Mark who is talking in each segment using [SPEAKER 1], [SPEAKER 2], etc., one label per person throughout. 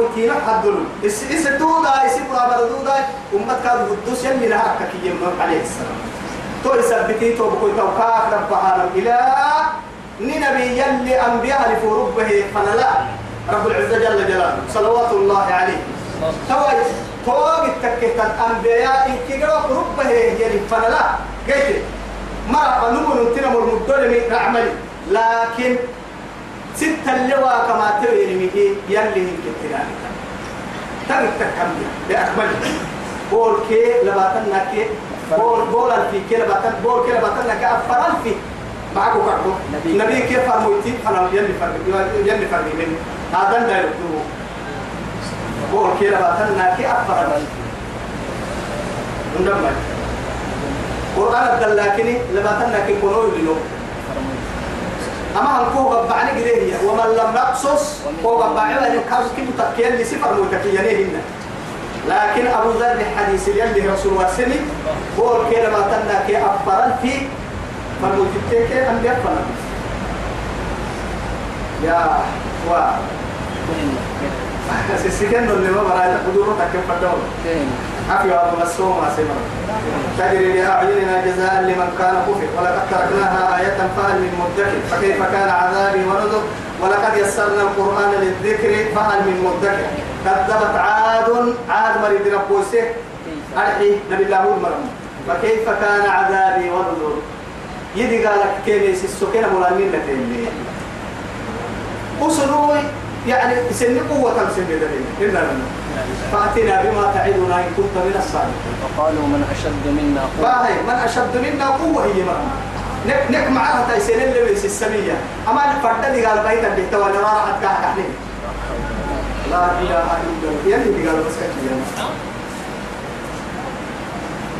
[SPEAKER 1] ويتينا حدلو. إس إس دودا إس برابر دودا أمت كاد قدوس يلي لها كي عليه السلام. تو يثبتي تو بكل توكاك رب العالمين. إلى نبي يلي أنبياء لفربه فنلا. رب العزة جل جلاله. صلوات الله عليه. توي توي التكت الأنبياء إن كجوا ربه يلي فنلا. قلت ما أنو نتنا مرمدون من عملي لكن ستة اللواء كما تري مهي يلي هنك التلاني ترك تكمل بأكمل بول كي لباتنا كي بول بول ألفي كي لباتن بول كي لباتنا كي أفر ألفي. معكو كعبو. النبي كيف فرمويتي أنا يلي فرق يلي فرق من هذا لا يكتبه بول كي لباتنا كي أفر ألفي. ندمج قرآن الدلاكني لباتنا كي كنوي لنو أما هم كوه قبعني قريه ومن لم نقصص كوه قبعني لأنه كاوس كي متكين لسفر متكينيه لكن أبو ذر الحديث اللي رسول الله سني قول كي لما تنا كي أفرن في فالمجتين كي أم يفرن يا وا سيسكن اللي ما براي تقدروا تكيف فدور عفوا مسوم أسمع تجري بأعيننا جزاء لمن كان كفر. ولقد تركناها آية فهل من مدكر؟ فكيف كان عذابي ونذر؟ ولقد يسرنا القرآن للذكر فهل من مدكر؟ كذبت عاد عاد مريد ربوسه أرحي نبي الله المرم فكيف كان عذابي ونذر؟ يدي قالك كيف السكينة ملامين لك أسلوي يعني سن قوة سن دليل إلا فأتنا بما تعدنا إن كنت من الصادقين.
[SPEAKER 2] وقالوا من أشد منا قوة؟
[SPEAKER 1] باهي من أشد منا قوة هي مرة نك نك معها تيسين اللي بيس السمية أما الفرد اللي قال بيت اللي تو اللي راحت كاه كحلي لا إله إلا الله. يعني اللي قال بس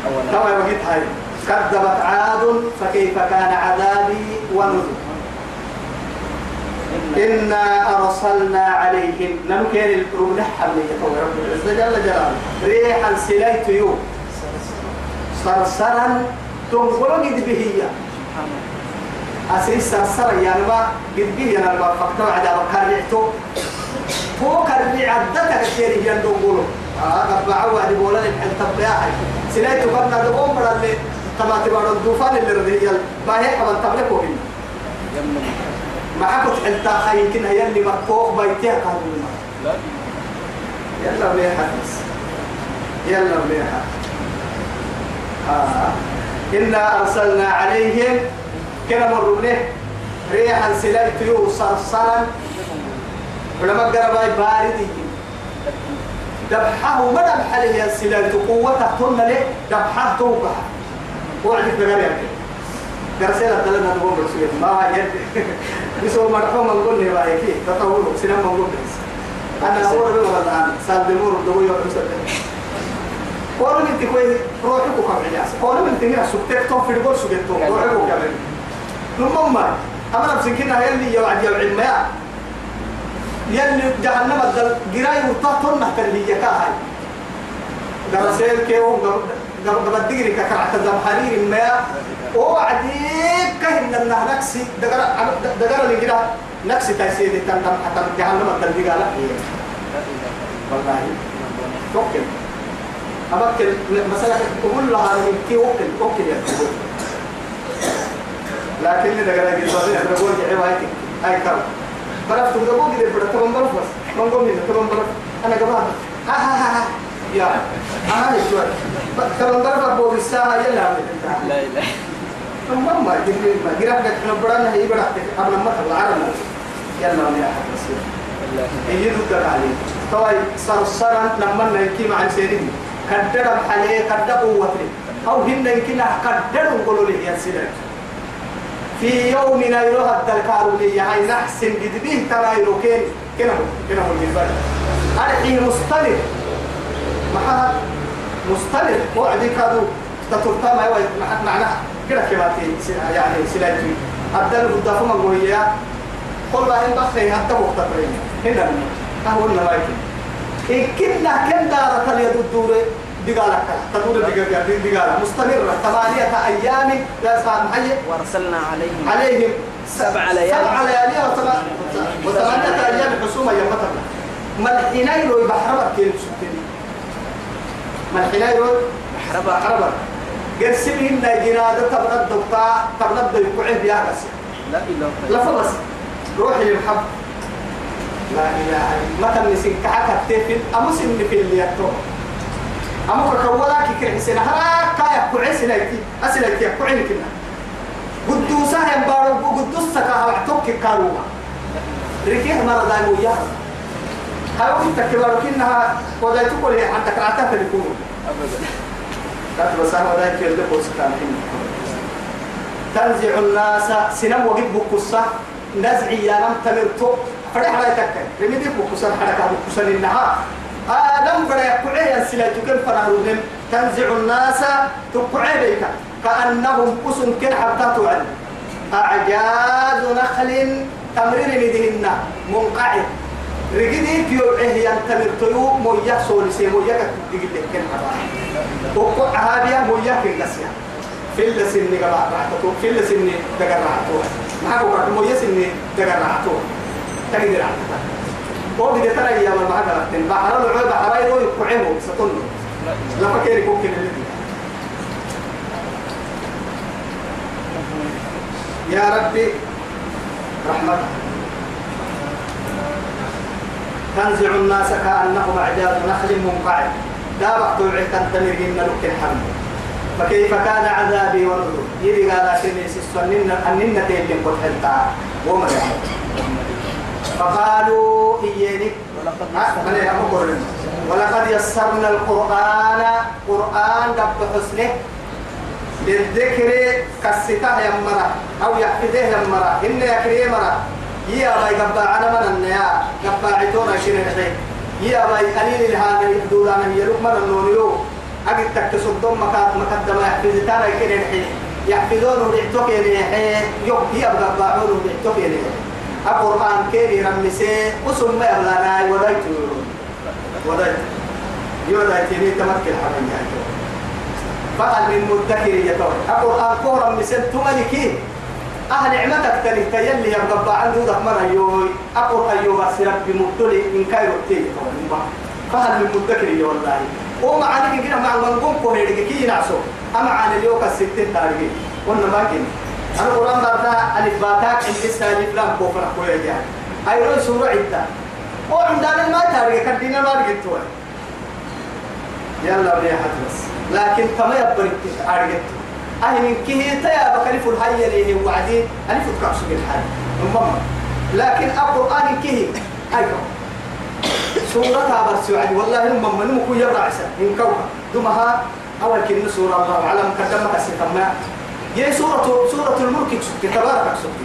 [SPEAKER 2] أولا.
[SPEAKER 1] توا وقت هاي كذبت عاد فكيف كان عذابي ونذر. إنا أرسلنا عليهم نمكن القرون حمية رب العزة جل جلاله. ريحا سليت يوم صرصرا تنقل قد بهية أسري صرصرا يعني ما قد به أنا ما فقط بعد كرعته. فوق الرع عدتك كثير يندقونه آه قد بعوا بولا الحل تبعي سليت قلنا دقوم برا اللي تما تبارو الدوفان اللي رضي باهي حبا تبلكوا
[SPEAKER 2] يمن
[SPEAKER 1] معك حتى خاين كنا يلي مكوك بيتها
[SPEAKER 2] لا.
[SPEAKER 1] يلا بيها يلا بيها آه. إنا أرسلنا عليهم كنا مروا له ريحا سلالت يو صرصرا. ولما قربا باردي دبحه ما دبح له السلالت قوته تن له. دبحه توقع وعدك بغير كرسينا دلنا نقول رسول ما يد بسوا مرحوم نقول لي بايكي تطور سنم نقول بس أنا أقول له والله سال دمور دو يوم مسدد قول من تكوي روحك وكم عياس. قول من تهنا سكتك تو في البول سكتك روحك وكم ما أما نفسك كنا يلي يوعد يوعد ما يلي جهنم الدل جراي وطاطر نهتر هي كاهاي درسيل كيو قبل الدقري ككرعة الزمحرير ما وعديك كهن النه نكسي. دقر دقر اللي كده نكسي تيسير تندم حتى جهنم الدل قال والله. توكل أبكر. مثلا أقول لها من كي وكل وكل يا لكن اللي دقر قد بابين أنا بقول جعي وايتك أي كم برفت وقبول قد برفت تمام برف بس من قوم هنا تمام برف أنا قبل ها ها ها ها. يا أنا شوي. تمام برف أبو الساعة يلا
[SPEAKER 2] لا إله
[SPEAKER 1] ثم ما جري ما جرى لك نبرنا هي برحتك قبل ما تطلع عرنا يلا يا حبيبي هي ذكر عليه طوي صرصرا لما نحكي مع سيدي كدر عليه كدر قوته أو هن يمكن كدر نقولوا له يا سيدي. في يوم نيروها الدلكار لي. هاي نحسن قد به ترى يروكين كنا كنا هو الجبال أرحي مستمر. معها مستمر وعدي كادو تطرطا ما هو معناها كده يعني سلاجي. الدل قدافة مقوية قل بقى إن بخي حتى هنا أهو النوايك إن كنا كن دارة اليد الدورة دقالك تدور دقالك دقالك مستمرة. ثمانية أيام لا
[SPEAKER 2] وأرسلنا عليهم
[SPEAKER 1] عليهم
[SPEAKER 2] سبع ليالي.
[SPEAKER 1] سبع ليالي وثمان- وثمانية أيام حسوما يوم مثلا ملحنايرو بحربك كيلو سكتني ملحنايرو
[SPEAKER 2] محربة
[SPEAKER 1] بحربك قرسمين جنادة تبنى الدكتور تبنى الدكتور بيها بس
[SPEAKER 2] لا إله إلا
[SPEAKER 1] لفظ بس روحي للحب لا إله إلا متى نسين كعكة تفل أمس إن في اللي يتو أما كولا كي كحسين هلا كايا كعسين أيتي أسين أيتي كعين كنا. قدوسا هم بارو قدوسا كها وعتوك كاروما ركيه مرة دايمو يا هاي وقت كبارو كنها ودايتو كل عندك رعتا في الكون
[SPEAKER 2] أبدا
[SPEAKER 1] كاتب سنة ودايتو يلدو كوسكان تنزع الناس سنم وقت بكسة نزعي يا نم تمرتو فرح لا يتكل رميدي بكسة حركة بكسة للنهار. آدم فرح يقعي السلاة كم فرهرهم تنزع الناس تقعي بيك كأنهم قسم كن حتى تعلم أعجاز نخل تمرير مدهن منقعد. رجدي في إيه ينتمرتو مويا سولسي مويا كتبدي لك وقع هذه مويا في النسيان في اللسن قبع رعتو في اللسن دقر رعتو ما هو قد مو يسن دقر رعتو تقدر رعتو هو بدي ترى يا ما معك رعتين بحر العود بحر يروي يقعمه ستون لا فكر يكون يا ربي رحمتك. تنزع الناس كأنهم أعجاز نخل منقعد. لا وقت العتن تنرهن لك الحمد. فكيف كان عذابي ونذر يدي قال لكن يسسنن أنن تيلم قد حلتا وما فقالوا إياني ولقد يسرنا القرآن. قرآن قد حسنه. للذكر كالسته يمرا أو يحفظه يمرا إن يكري مرا يا باي قبع أنا من النيا قبع عتونا شنو يا باي قليل هذا دولانا يلوك من النونيو. أجد تكتسب دم مكات مقدمة يحفظ تانا كده الحين يحفظونه بيعتوك يعني يوم هي بقبعونه بيعتوك يعني القرآن كيري رمسي وسم ما يبلانا ودايت ودايت يودايت يعني تمكن حرام يعني. فقال من مدكر يتوي القرآن كورا مسن تملكي أهل نعمتك تلي تيلي يبقى عنده دك مرة يوي القرآن يوم سرب بمبتلي من كايرو تيجي فهل من مدكر يا والله؟ وما عنك كده مع منقوم كوري كي نعسو أما عن اليوم الستين تاريخي. قلنا ما كنا أنا قرآن بردا ألف باتاك. إن لسه ألف لام كوفر كويا جاي أي روي سورة عدة. وعندنا ما تاريخ كدينا ما رجعتوا يلا بيا بس لكن تما يبرك أرجعت أهل من كه تيا بكلف الحي اللي وعدي ألف تكعسو بالحي المهم لكن القرآن كه أيوه. سورة عبر سعد والله هم من مكو يبرع عسى إن كوها دمها أول كلمة سورة الله. على مقدمة الستماء يا سورة سورة الملك تبارك سكت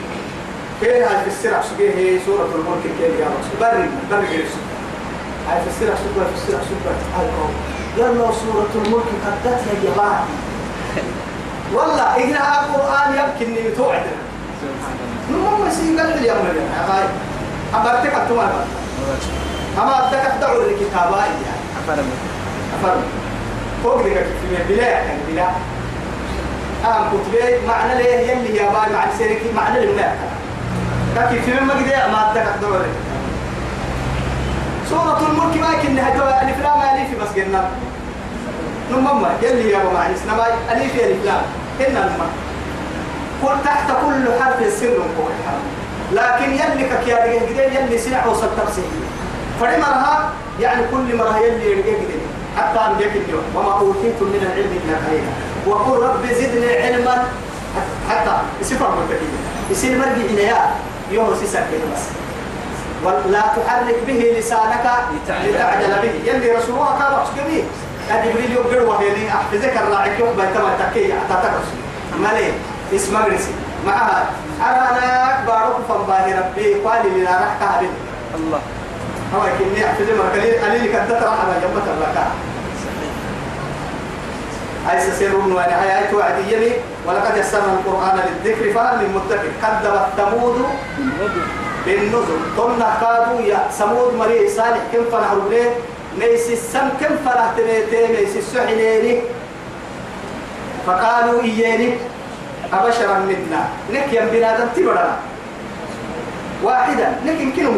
[SPEAKER 1] فين هاي في السرع سكت هي سورة الملك كيف يا رب. بري بري كيف سكت هاي في السرع سكت في السرع سكت هاي قوم. يلا سورة الملك قدت يا جماعة. والله إجنا القرآن يمكن إني توعدنا نمو مسيح قال لي يا مريم هاي أبرتك أتوما أما أدك أدعو الكتابة يعني.
[SPEAKER 2] أفرم
[SPEAKER 1] أفرم فوق ذلك في بلا يعني بلا. أهم كتبي معنى ليه يلي يا باي معنى سيرك معنى منك لكن في من مقدي ما أدك أدعو سورة الملك ما يمكن نهجوا ألف لام ألف بس قلنا. نمما يلي يا معنى سنما ألف ألف لام إن نمما كل تحت كل حرف سر الحرف لكن يلي كيا يلي سنع وصل تفسير. فلمرها يعني كل مرة يلي يرجع حتى أن يكن اليوم. وما أوتيتم من العلم إلا قليلا. وقل رب زدني علما. حتى سفر متكين يصير مرجع يا. يوم سيسكت بس. ولا تحرك به لسانك لتعجل به. يلي رسولها كان رسول جبريل يقول وهي أحفظك الراعي يوم بيتما تكي حتى تكرس مالي. إسم مغرسي. معها. أنا بارك فنباهي ربي. قال لي لا رحك
[SPEAKER 2] الله.
[SPEAKER 1] هو كني أحفظ مرة. قليل ترى على جنبة الركعة. أي سسيرون وأنا آيات وعدي ولقد يسرنا القرآن للذكر فهل من مدكر كذبت ثمود بالنذر. ثم كادوا يا ثمود مري صالح. كم فرحوا ليه نيس السم كم فرحت بيتي نيس السحنيني فقالوا إياني أبشرا منا نك يم بنادم تبرنا واحدا. لكن كنو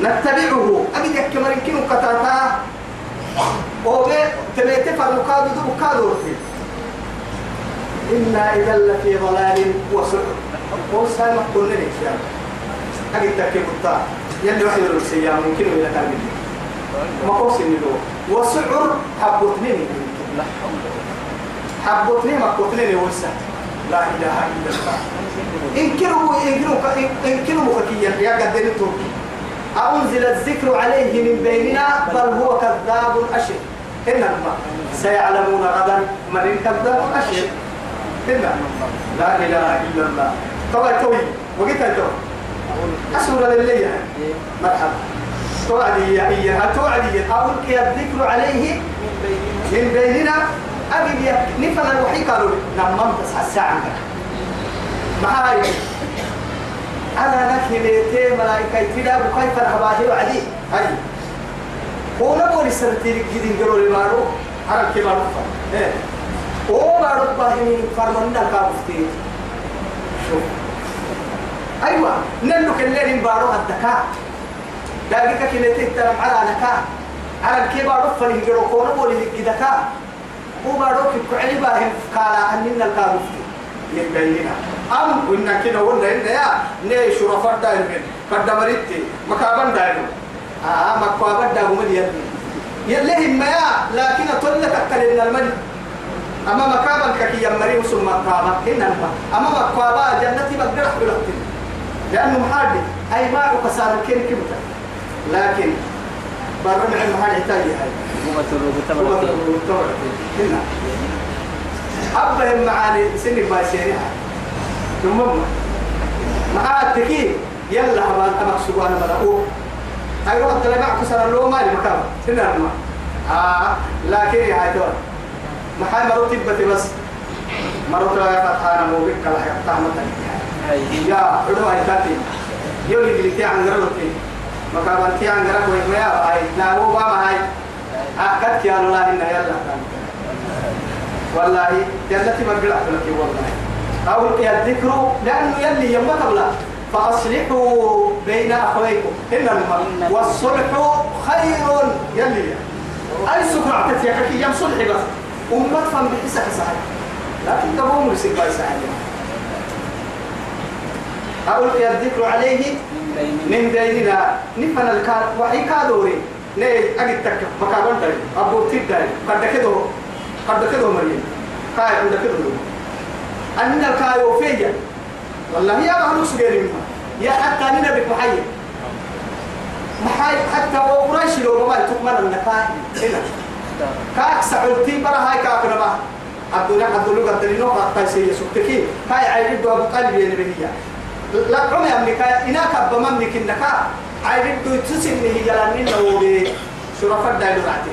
[SPEAKER 1] نتبعه. أجد يكمل يمكن كتاتا. وبي تبيت فرمكاد دو كادو إنا إذا لفي ضلال وسعر. وسام كل نيش أجد تكي كتا يلي واحد الرسيا ممكن إلى كان ما قوس له وسعر حبتني حبتني ما قتني وسع لا إله إلا الله. إنكروا إنكروا إنكروا كيا يا قدر التركي أنزل الذكر عليه من بيننا؟ بل هو كذاب أشر إنما سيعلمون غدا من كذاب أشر إنما لا إله إلا الله. طبعا توي. وقيت تو أسول لله مرحبا. توعدي يا إياها توعدي ألقي الذكر عليه. من بيننا. أبي نفنا الوحي قالوا لما تصحى الساعة معاي أنا نكليتي ملائكة تدا وكيف نحباهي وعدي هاي. هو نقول سرتي لك جدين قالوا لي مارو. حرم كي مارو. فا إيه. هو مارو باهي فرمان نكافتي شوف. أيوة. نلو كلين بارو الدكاء دقيقة كليتي ترم على نكاء على الكبار فلين قالوا كونا بولي لك دكاء هو مارو كعلي باهي قال أننا الكافتي يبيننا أم وإن كنا ولا إن يا. ني شرفاء دائما قد مريتي مكابن دائما آه مكابن دائما يلي يلي هم يا. لكن تولك أكلنا المن أما مكابن كي يمري وسم مكابن هنا أما مكابا جنتي بقدر بلغتني لأنه محادي أي ما كسار كين كمتا لكن برمع المحل يحتاج هاي
[SPEAKER 2] مغتر وتمرتين
[SPEAKER 1] هنا. أبهم معاني سنك باشينها ثم مع التكي يلا هبان أمك سبحانه ملأوه هاي وقت لما أكسر اللو مالي مكان. سنة ما آه. لكن يا دور محاي مرو تبتي بس. مرو تلا فتحانا مو بك لا يفتح متن يا عدو هاي تاتي يولي بلتي عن عن هاي لا هو هاي أكدت يا الله إن يلا كان والله جنتي ما قلعت لك والله أو الذكر لأنه يلي يما قبل فأصلحوا بين أخويكم إنما والصلح خير يلي أي سكر عتت يا كي يم صلح بس أمت فم صحيح لكن تبغى مرسل باي صحيح أو الذكر عليه من بيننا نفن الكار وحي كادوري. ني أجد تك مكابن داري أبو تيد داري قد كده قد كده مريم. كاي عند كده أن الكايو فيا. والله يا بحلو سجير منها. يا حتى أنا بك محي محي حتى وقريش لو ما تكمل النكاي هنا كاك سعودتي برا هاي كاك نبا. عبد الله عبد الله قد لنا قد سي سكتكي هاي عيد أبو قلبي اللي بهي لا أمك إنك بمملك النكا عيد دو تسني هي راتي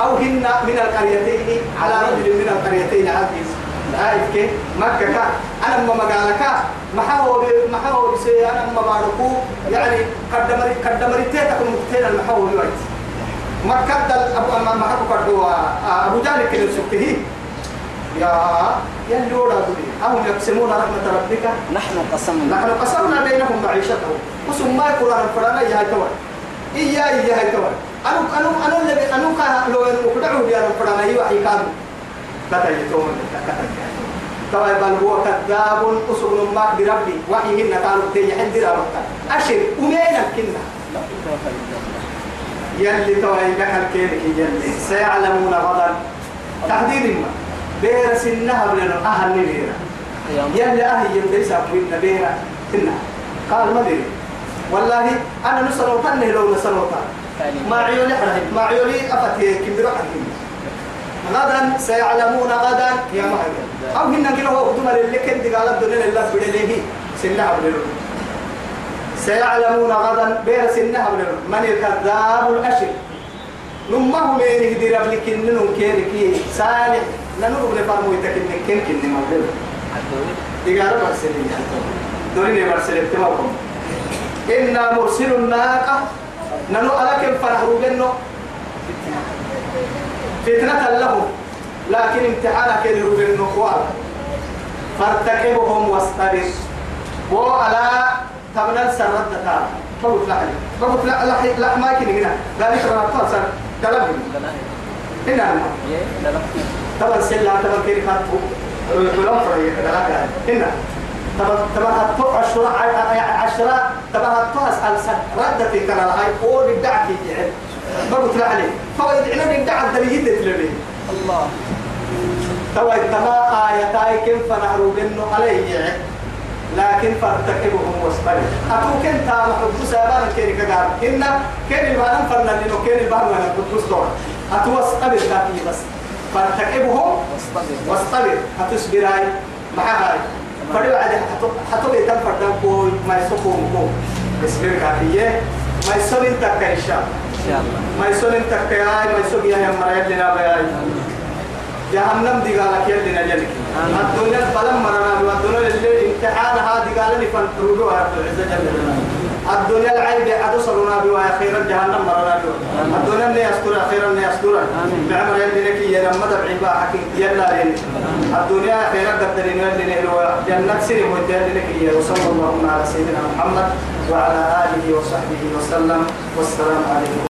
[SPEAKER 1] أو هن من القريتين على رجل من القريتين عزيز. عارف كيف؟ مكة كا أنا أبو أما ما هو كردوا أبو جاني كده سكته يا يا دولي أهم يقسمون رحمة ربك.
[SPEAKER 2] نحن قسمنا.
[SPEAKER 1] نحن قسمنا بينهم معيشتهم. وسم ما يقول أنا فلانا يا هاي توي إيا إيا هاي توي أنا أنا أنا اللي أنا كان لو أنا مقدعه يا أنا فلانا يوحي كانوا. كتا يتوم طبعا بل هو كذاب أسر ما بربي. وحيهن كانوا تي حد رابطة أشر أمينا كنا.
[SPEAKER 2] لا
[SPEAKER 1] يلي توي لك الكيرك يلي. سيعلمون غدا. تحديد ما. بير سنها بلنا أهل نبيرا يلي أهل يمدرس أبوين نبيرا كنا قال ما دري والله أنا نسلو تنه لو نسلو ما عيوني ما عيوني أفتي كبيرا حرهي غدا سيعلمون غدا. يا مهر أو هن كنا هو قدما اللي كنت قال الدنيا اللي بدله سنها بدله سيعلمون غدا بير سنها بدله من الكذاب الأشر؟ نمه من يهدي ربك إنهم كيركي. صالح. ننو ابن فرمو يتكن كن كن مبدل
[SPEAKER 2] الدوري
[SPEAKER 1] إيجار مرسلين دورين مرسلين تمامكم إنا مرسل الناقة. ننو ألكم فرحوا بينه فتنة لهم لكن امتحانك يدروا بالنقوال فارتكبهم واصطبر وعلى. تبنى بقول لا لا لا ما كنا هنا. ذلك ما. تصل كلام هنا طبعا سلا طبعا كيف خاطو بلون فريق لا هنا. طبعا طبعا هتو عشرة عشرة. طبعا هتو أسأل ردة في كلام. هاي أول الدعك يجعل بقول لا عليه. فوائد علم الدعك دليل تلبي
[SPEAKER 2] الله.
[SPEAKER 1] توا التما آياتاي كم فنعرو بنو عليه لكن فارتكبهم واصبروا أتو كنت محبوس سابانا كيري كقار إن كين البانم فرنا لنو كين البانم وأنا قدوس دور. أتو واصبر ذاتي بس. فارتكبهم
[SPEAKER 2] واصطبر.
[SPEAKER 1] أتصبر هاي مع هاي. فدو عاد حتو بيتم فردان كوي ما يسوكم كو اصبر كافية. ما يسوي انت إن شاء الله. ما يسوي انت كاي ما يسوي يا مريم لنا بياي جهنم دي قالك نجلك.
[SPEAKER 2] آمين.
[SPEAKER 1] الدنيا البلم مرنا والدنيا اللي امتحان هذه قال لي فانتروها رب العزة جل جلاله. الدنيا العيب صلونا بها خيرا جهنم مرنا
[SPEAKER 2] آمين.
[SPEAKER 1] الدنيا اللي يستر خيرا اللي يستر
[SPEAKER 2] آمين.
[SPEAKER 1] بعمر يلي لك يا لما دبعي بها حكي يلا لين الدنيا خيرا قدرين يلي نهلو جنة سيري وانت يلي لك يا وصلى الله على سيدنا محمد وعلى آله وصحبه وسلم. والسلام عليكم.